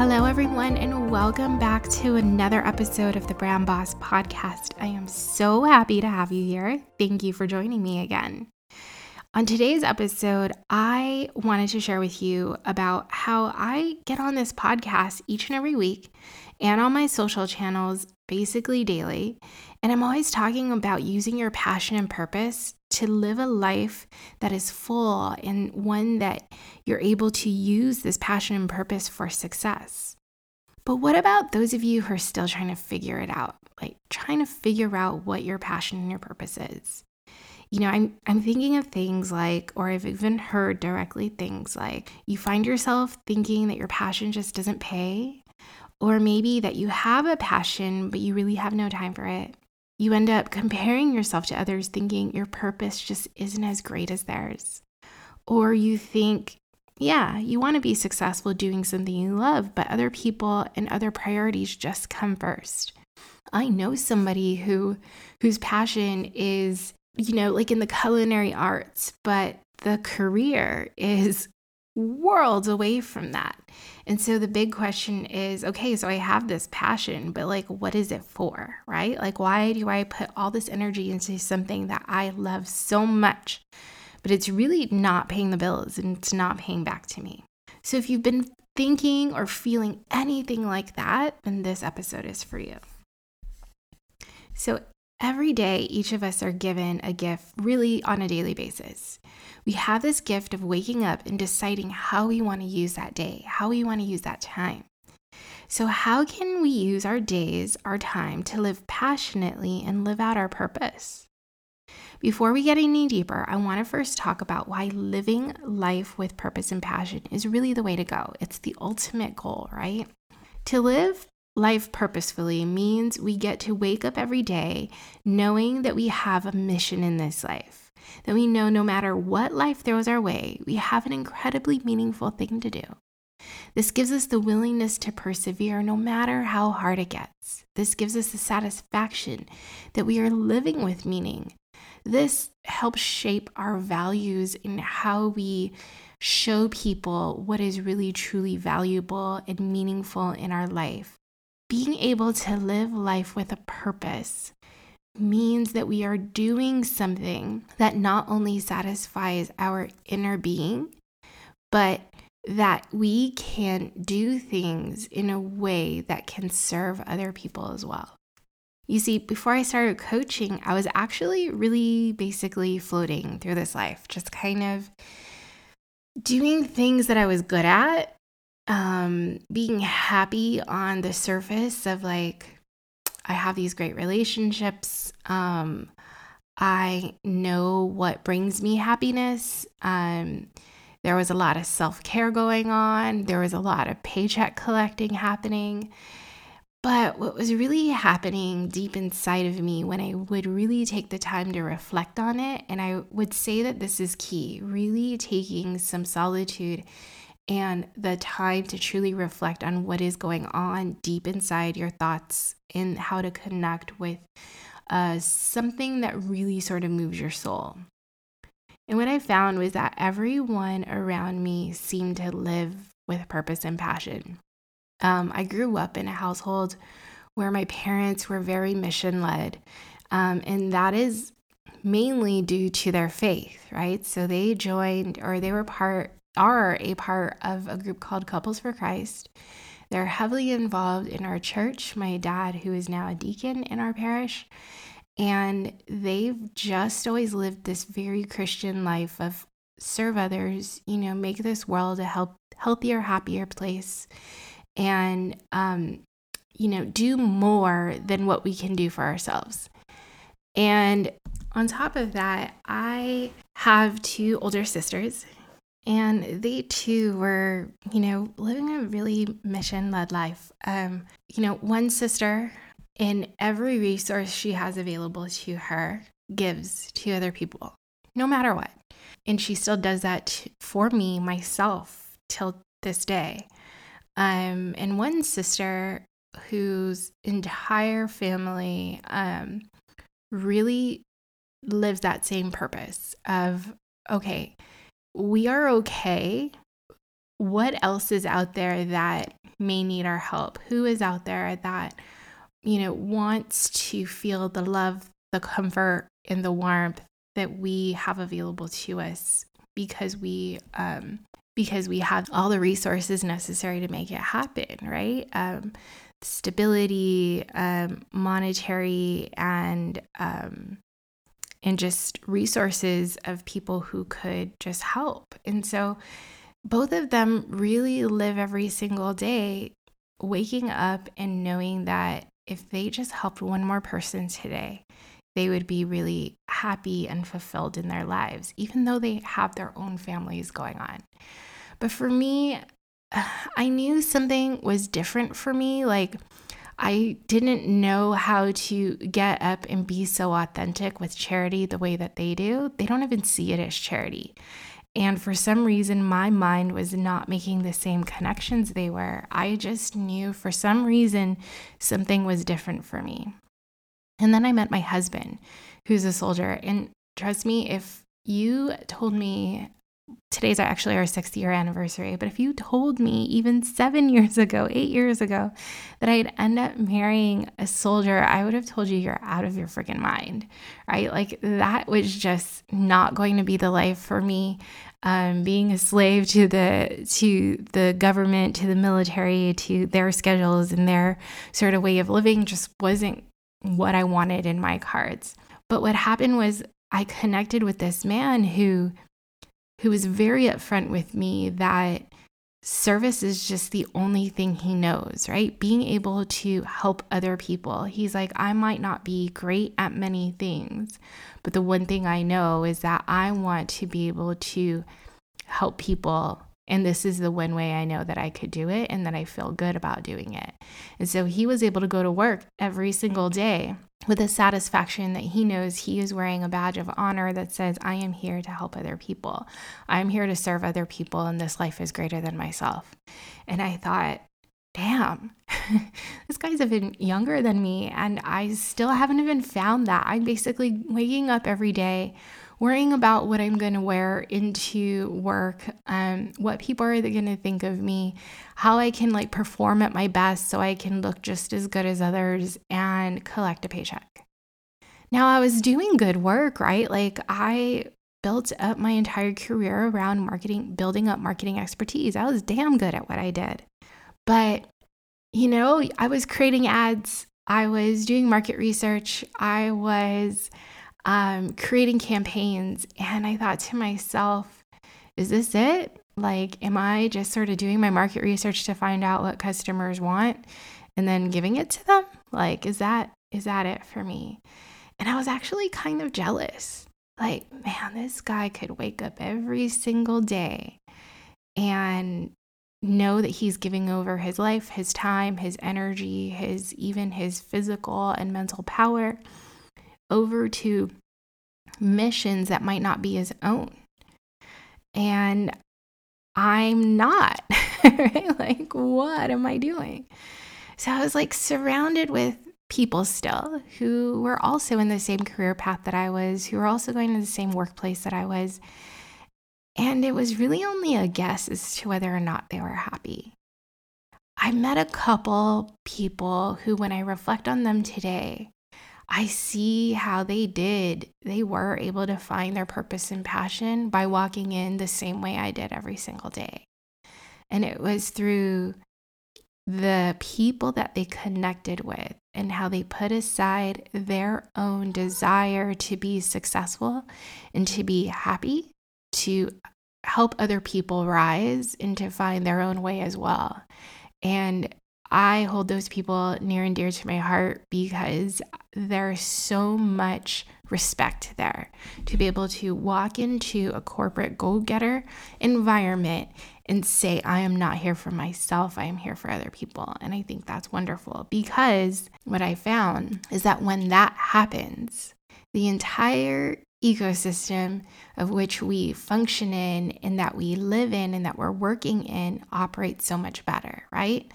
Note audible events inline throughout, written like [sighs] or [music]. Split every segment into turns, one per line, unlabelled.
Hello, everyone, and welcome back to another episode of the Brand Boss podcast. I am so happy to have you here. Thank you for joining me again. On today's episode, I wanted to share with you about how I get on this podcast each and every week and on my social channels basically daily. And I'm always talking about using your passion and purpose to live a life that is full and one that you're able to use this passion and purpose for success. But what about those of you who are still trying to figure it out? Like trying to figure out what your passion and your purpose is you know, I'm I'm thinking of things like or I've even heard directly things like you find yourself thinking that your passion just doesn't pay or maybe that you have a passion but you really have no time for it. You end up comparing yourself to others thinking your purpose just isn't as great as theirs. Or you think yeah, you want to be successful doing something you love, but other people and other priorities just come first. I know somebody who whose passion is you know, like in the culinary arts, but the career is worlds away from that. And so the big question is okay, so I have this passion, but like, what is it for, right? Like, why do I put all this energy into something that I love so much, but it's really not paying the bills and it's not paying back to me? So if you've been thinking or feeling anything like that, then this episode is for you. So, Every day, each of us are given a gift really on a daily basis. We have this gift of waking up and deciding how we want to use that day, how we want to use that time. So, how can we use our days, our time to live passionately and live out our purpose? Before we get any deeper, I want to first talk about why living life with purpose and passion is really the way to go. It's the ultimate goal, right? To live life purposefully means we get to wake up every day knowing that we have a mission in this life, that we know no matter what life throws our way, we have an incredibly meaningful thing to do. This gives us the willingness to persevere no matter how hard it gets. This gives us the satisfaction that we are living with meaning. This helps shape our values in how we show people what is really truly valuable and meaningful in our life being able to live life with a purpose means that we are doing something that not only satisfies our inner being, but that we can do things in a way that can serve other people as well. You see, before I started coaching, I was actually really basically floating through this life, just kind of doing things that I was good at um, being happy on the surface of like, I have these great relationships. Um, I know what brings me happiness. Um, there was a lot of self care going on, there was a lot of paycheck collecting happening. But what was really happening deep inside of me when I would really take the time to reflect on it, and I would say that this is key really taking some solitude and the time to truly reflect on what is going on deep inside your thoughts and how to connect with uh, something that really sort of moves your soul. And what I found was that everyone around me seemed to live with purpose and passion. Um, I grew up in a household where my parents were very mission led, um, and that is mainly due to their faith, right? So they joined or they were part are a part of a group called Couples for Christ. They're heavily involved in our church. My dad, who is now a deacon in our parish, And they've just always lived this very Christian life of serve others, you know, make this world a help, healthier, happier place, and, um, you know, do more than what we can do for ourselves. And on top of that, I have two older sisters, and they too were, you know, living a really mission led life. Um, you know, one sister, in every resource she has available to her, gives to other people, no matter what. And she still does that for me, myself, till this day. Um, and one sister whose entire family um, really lives that same purpose of, okay, we are okay. What else is out there that may need our help? Who is out there that, you know, wants to feel the love, the comfort, and the warmth that we have available to us because we um, because we have all the resources necessary to make it happen, right? Um, stability, um, monetary, and um, and just resources of people who could just help. And so, both of them really live every single day waking up and knowing that if they just helped one more person today, they would be really happy and fulfilled in their lives, even though they have their own families going on. But for me, [sighs] I knew something was different for me. Like, I didn't know how to get up and be so authentic with charity the way that they do. They don't even see it as charity. And for some reason, my mind was not making the same connections they were. I just knew for some reason something was different for me. And then I met my husband, who's a soldier. And trust me, if you told me today's actually our sixth year anniversary, but if you told me even seven [laughs] years ago, eight years ago, that I'd end up marrying a soldier, I would have told you you're out of your freaking mind, right? Like that was just not going to be the life for me. Um, being a slave to the to the government, to the military, to their schedules and their sort of way of living just wasn't what I wanted in my cards. But what happened was I connected with this man who who was very upfront with me that service is just the only thing he knows, right? Being able to help other people. He's like, I might not be great at many things, but the one thing I know is that I want to be able to help people. And this is the one way I know that I could do it and that I feel good about doing it. And so he was able to go to work every single day with a satisfaction that he knows he is wearing a badge of honor that says, I am here to help other people. I'm here to serve other people, and this life is greater than myself. And I thought, damn, [laughs] this guy's even younger than me, and I still haven't even found that. I'm basically waking up every day worrying about what I'm going to wear into work, um, what people are going to think of me, how I can like perform at my best so I can look just as good as others and collect a paycheck. Now, I was doing good work, right? Like, I built up my entire career around marketing, building up marketing expertise. I was damn good at what I did. But, you know, I was creating ads, I was doing market research, I was um, creating campaigns. And I thought to myself, is this it? Like, am I just sort of doing my market research to find out what customers want and then giving it to them? Like, is that is that it for me? And I was actually kind of jealous. Like, man, this guy could wake up every single day and know that he's giving over his life, his time, his energy, his even his physical and mental power over to missions that might not be his own. And I'm not, [laughs] right? Like, what am I doing? So I was like surrounded with people still who were also in the same career path that I was, who were also going to the same workplace that I was. And it was really only a guess as to whether or not they were happy. I met a couple people who, when I reflect on them today, I see how they did. They were able to find their purpose and passion by walking in the same way I did every single day. And it was through the people that they connected with and how they put aside their own desire to be successful and to be happy, to help other people rise and to find their own way as well. And I hold those people near and dear to my heart because there's so much respect there to be able to walk into a corporate go getter environment and say, I am not here for myself, I am here for other people. And I think that's wonderful because what I found is that when that happens, the entire ecosystem of which we function in and that we live in and that we're working in operates so much better, right?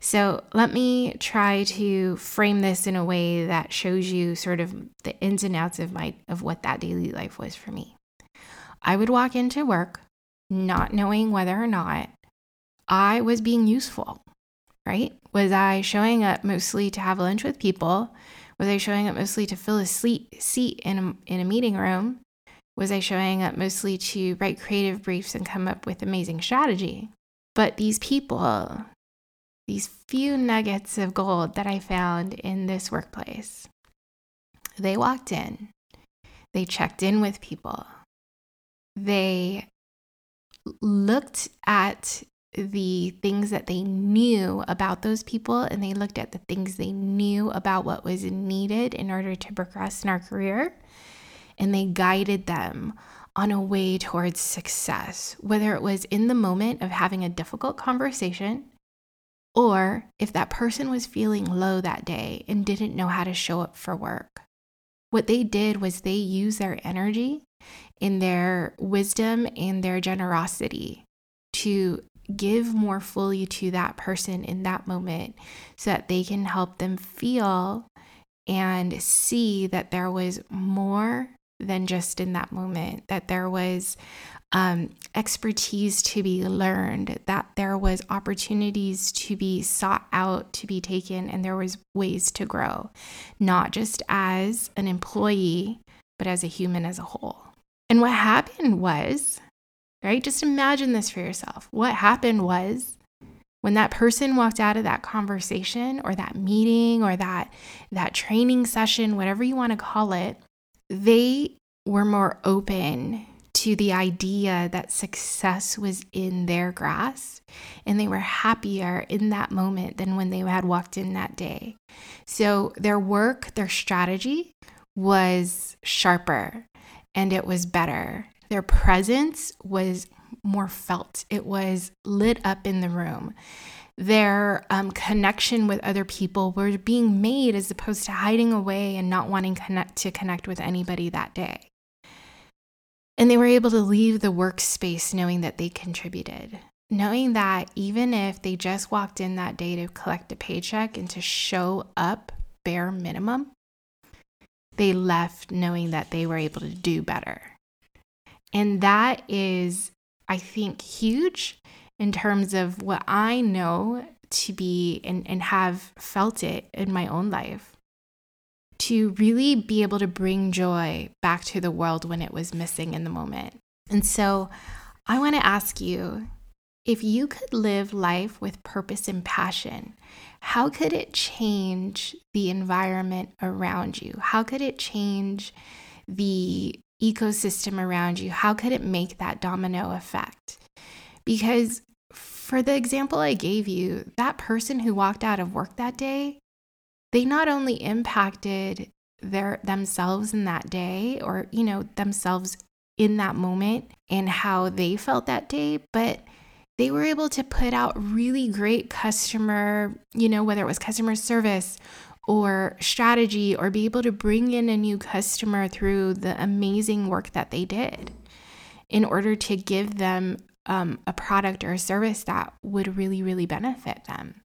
So let me try to frame this in a way that shows you sort of the ins and outs of my of what that daily life was for me. I would walk into work not knowing whether or not I was being useful, right? Was I showing up mostly to have lunch with people? Was I showing up mostly to fill a seat in a, in a meeting room? Was I showing up mostly to write creative briefs and come up with amazing strategy? But these people, these few nuggets of gold that I found in this workplace, they walked in, they checked in with people, they looked at the things that they knew about those people and they looked at the things they knew about what was needed in order to progress in our career and they guided them on a way towards success, whether it was in the moment of having a difficult conversation or if that person was feeling low that day and didn't know how to show up for work. What they did was they used their energy in their wisdom and their generosity to give more fully to that person in that moment so that they can help them feel and see that there was more than just in that moment, that there was um, expertise to be learned, that there was opportunities to be sought out, to be taken, and there was ways to grow, not just as an employee, but as a human as a whole. And what happened was, right? Just imagine this for yourself. What happened was when that person walked out of that conversation or that meeting or that that training session, whatever you want to call it, they were more open to the idea that success was in their grasp and they were happier in that moment than when they had walked in that day. So their work, their strategy was sharper and it was better. Their presence was more felt, it was lit up in the room. Their um, connection with other people were being made as opposed to hiding away and not wanting connect, to connect with anybody that day. And they were able to leave the workspace knowing that they contributed, knowing that even if they just walked in that day to collect a paycheck and to show up bare minimum, they left knowing that they were able to do better. And that is, I think, huge in terms of what I know to be and, and have felt it in my own life. To really be able to bring joy back to the world when it was missing in the moment. And so I want to ask you if you could live life with purpose and passion, how could it change the environment around you? How could it change the ecosystem around you? How could it make that domino effect? Because for the example I gave you, that person who walked out of work that day, they not only impacted their themselves in that day or you know themselves in that moment and how they felt that day, but they were able to put out really great customer, you know, whether it was customer service or strategy or be able to bring in a new customer through the amazing work that they did in order to give them um, a product or a service that would really, really benefit them.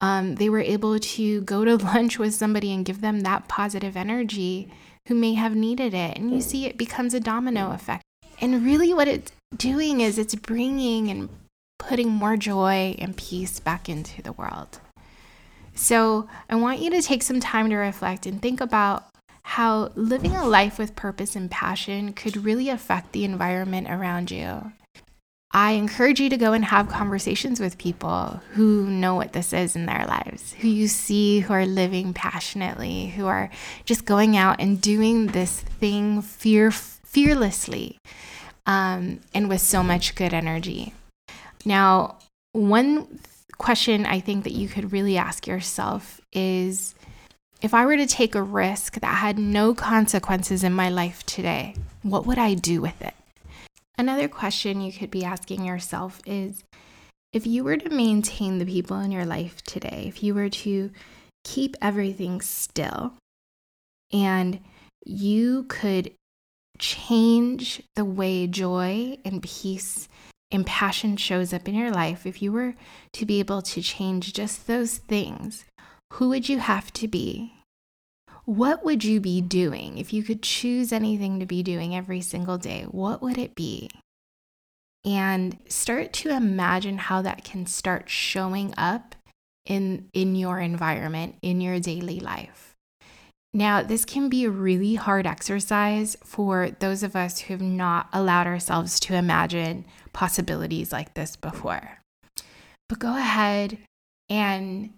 Um, they were able to go to [laughs] lunch with somebody and give them that positive energy who may have needed it. And you see, it becomes a domino effect. And really, what it's doing is it's bringing and putting more joy and peace back into the world. So, I want you to take some time to reflect and think about how living a life with purpose and passion could really affect the environment around you. I encourage you to go and have conversations with people who know what this is in their lives, who you see who are living passionately, who are just going out and doing this thing fear, fearlessly um, and with so much good energy. Now, one question I think that you could really ask yourself is if I were to take a risk that had no consequences in my life today, what would I do with it? Another question you could be asking yourself is if you were to maintain the people in your life today, if you were to keep everything still and you could change the way joy and peace and passion shows up in your life, if you were to be able to change just those things, who would you have to be? What would you be doing if you could choose anything to be doing every single day? What would it be? And start to imagine how that can start showing up in in your environment, in your daily life. Now, this can be a really hard exercise for those of us who have not allowed ourselves to imagine possibilities like this before. But go ahead and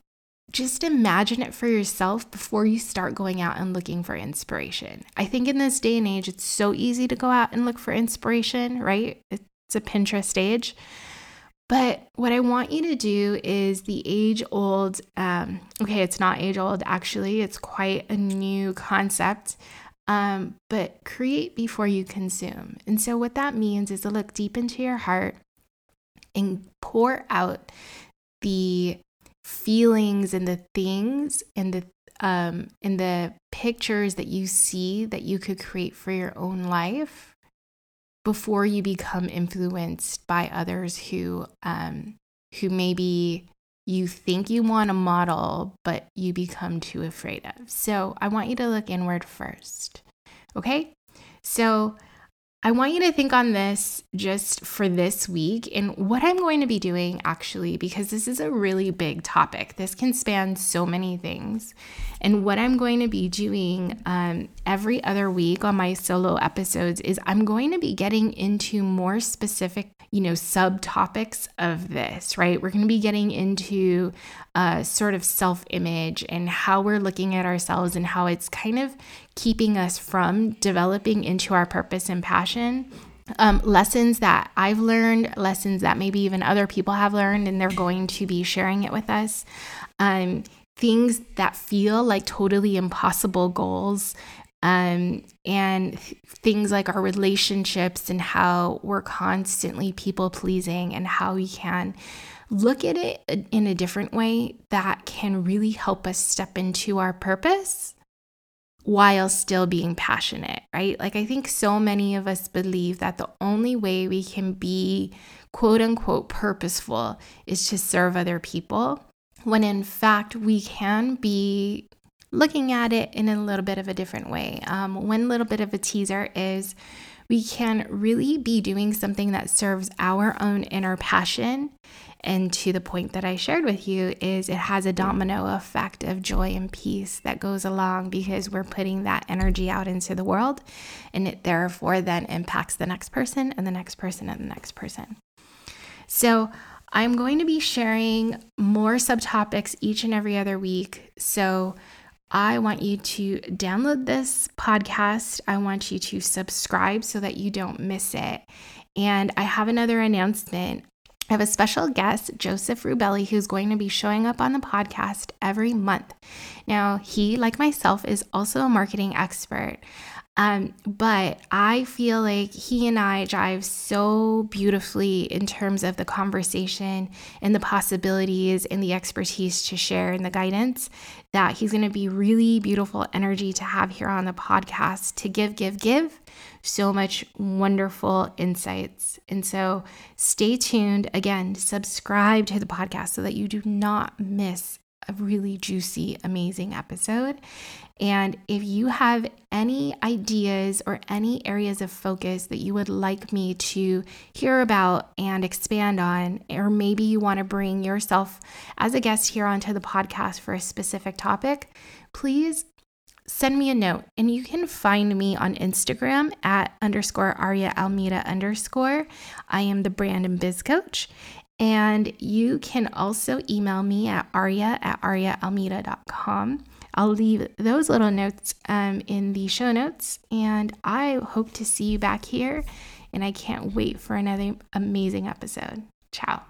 just imagine it for yourself before you start going out and looking for inspiration. I think in this day and age, it's so easy to go out and look for inspiration, right? It's a Pinterest age. But what I want you to do is the age old, um, okay, it's not age old, actually, it's quite a new concept. Um, but create before you consume. And so, what that means is to look deep into your heart and pour out the feelings and the things and the um and the pictures that you see that you could create for your own life before you become influenced by others who um who maybe you think you want to model but you become too afraid of. So, I want you to look inward first. Okay? So, I want you to think on this just for this week and what I'm going to be doing actually, because this is a really big topic. This can span so many things. And what I'm going to be doing um, every other week on my solo episodes is I'm going to be getting into more specific you know, subtopics of this, right? We're going to be getting into uh, sort of self image and how we're looking at ourselves and how it's kind of keeping us from developing into our purpose and passion. Um, lessons that I've learned, lessons that maybe even other people have learned, and they're going to be sharing it with us. Um, things that feel like totally impossible goals um, and things like our relationships and how we're constantly people pleasing and how we can look at it in a different way that can really help us step into our purpose while still being passionate, right? Like, I think so many of us believe that the only way we can be quote unquote purposeful is to serve other people, when in fact, we can be looking at it in a little bit of a different way. Um, one little bit of a teaser is we can really be doing something that serves our own inner passion. And to the point that I shared with you, is it has a domino effect of joy and peace that goes along because we're putting that energy out into the world. And it therefore then impacts the next person and the next person and the next person. So, I'm going to be sharing more subtopics each and every other week. So, I want you to download this podcast. I want you to subscribe so that you don't miss it. And I have another announcement. I have a special guest, Joseph Rubelli, who's going to be showing up on the podcast every month. Now, he, like myself, is also a marketing expert. Um, but I feel like he and I jive so beautifully in terms of the conversation and the possibilities and the expertise to share and the guidance that he's going to be really beautiful energy to have here on the podcast to give, give, give so much wonderful insights. And so stay tuned. Again, subscribe to the podcast so that you do not miss a really juicy, amazing episode. And if you have any ideas or any areas of focus that you would like me to hear about and expand on, or maybe you want to bring yourself as a guest here onto the podcast for a specific topic, please send me a note. And you can find me on Instagram at underscore Aria Almeida underscore. I am the brand and biz coach. And you can also email me at aria at ariaalmeida.com. I'll leave those little notes um, in the show notes. And I hope to see you back here. And I can't wait for another amazing episode. Ciao.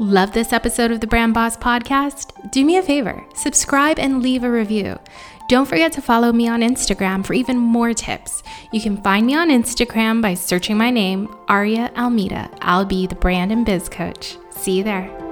Love this episode of the Brand Boss Podcast? Do me a favor subscribe and leave a review. Don't forget to follow me on Instagram for even more tips. You can find me on Instagram by searching my name, Aria Almeida. I'll be the brand and biz coach. See you there.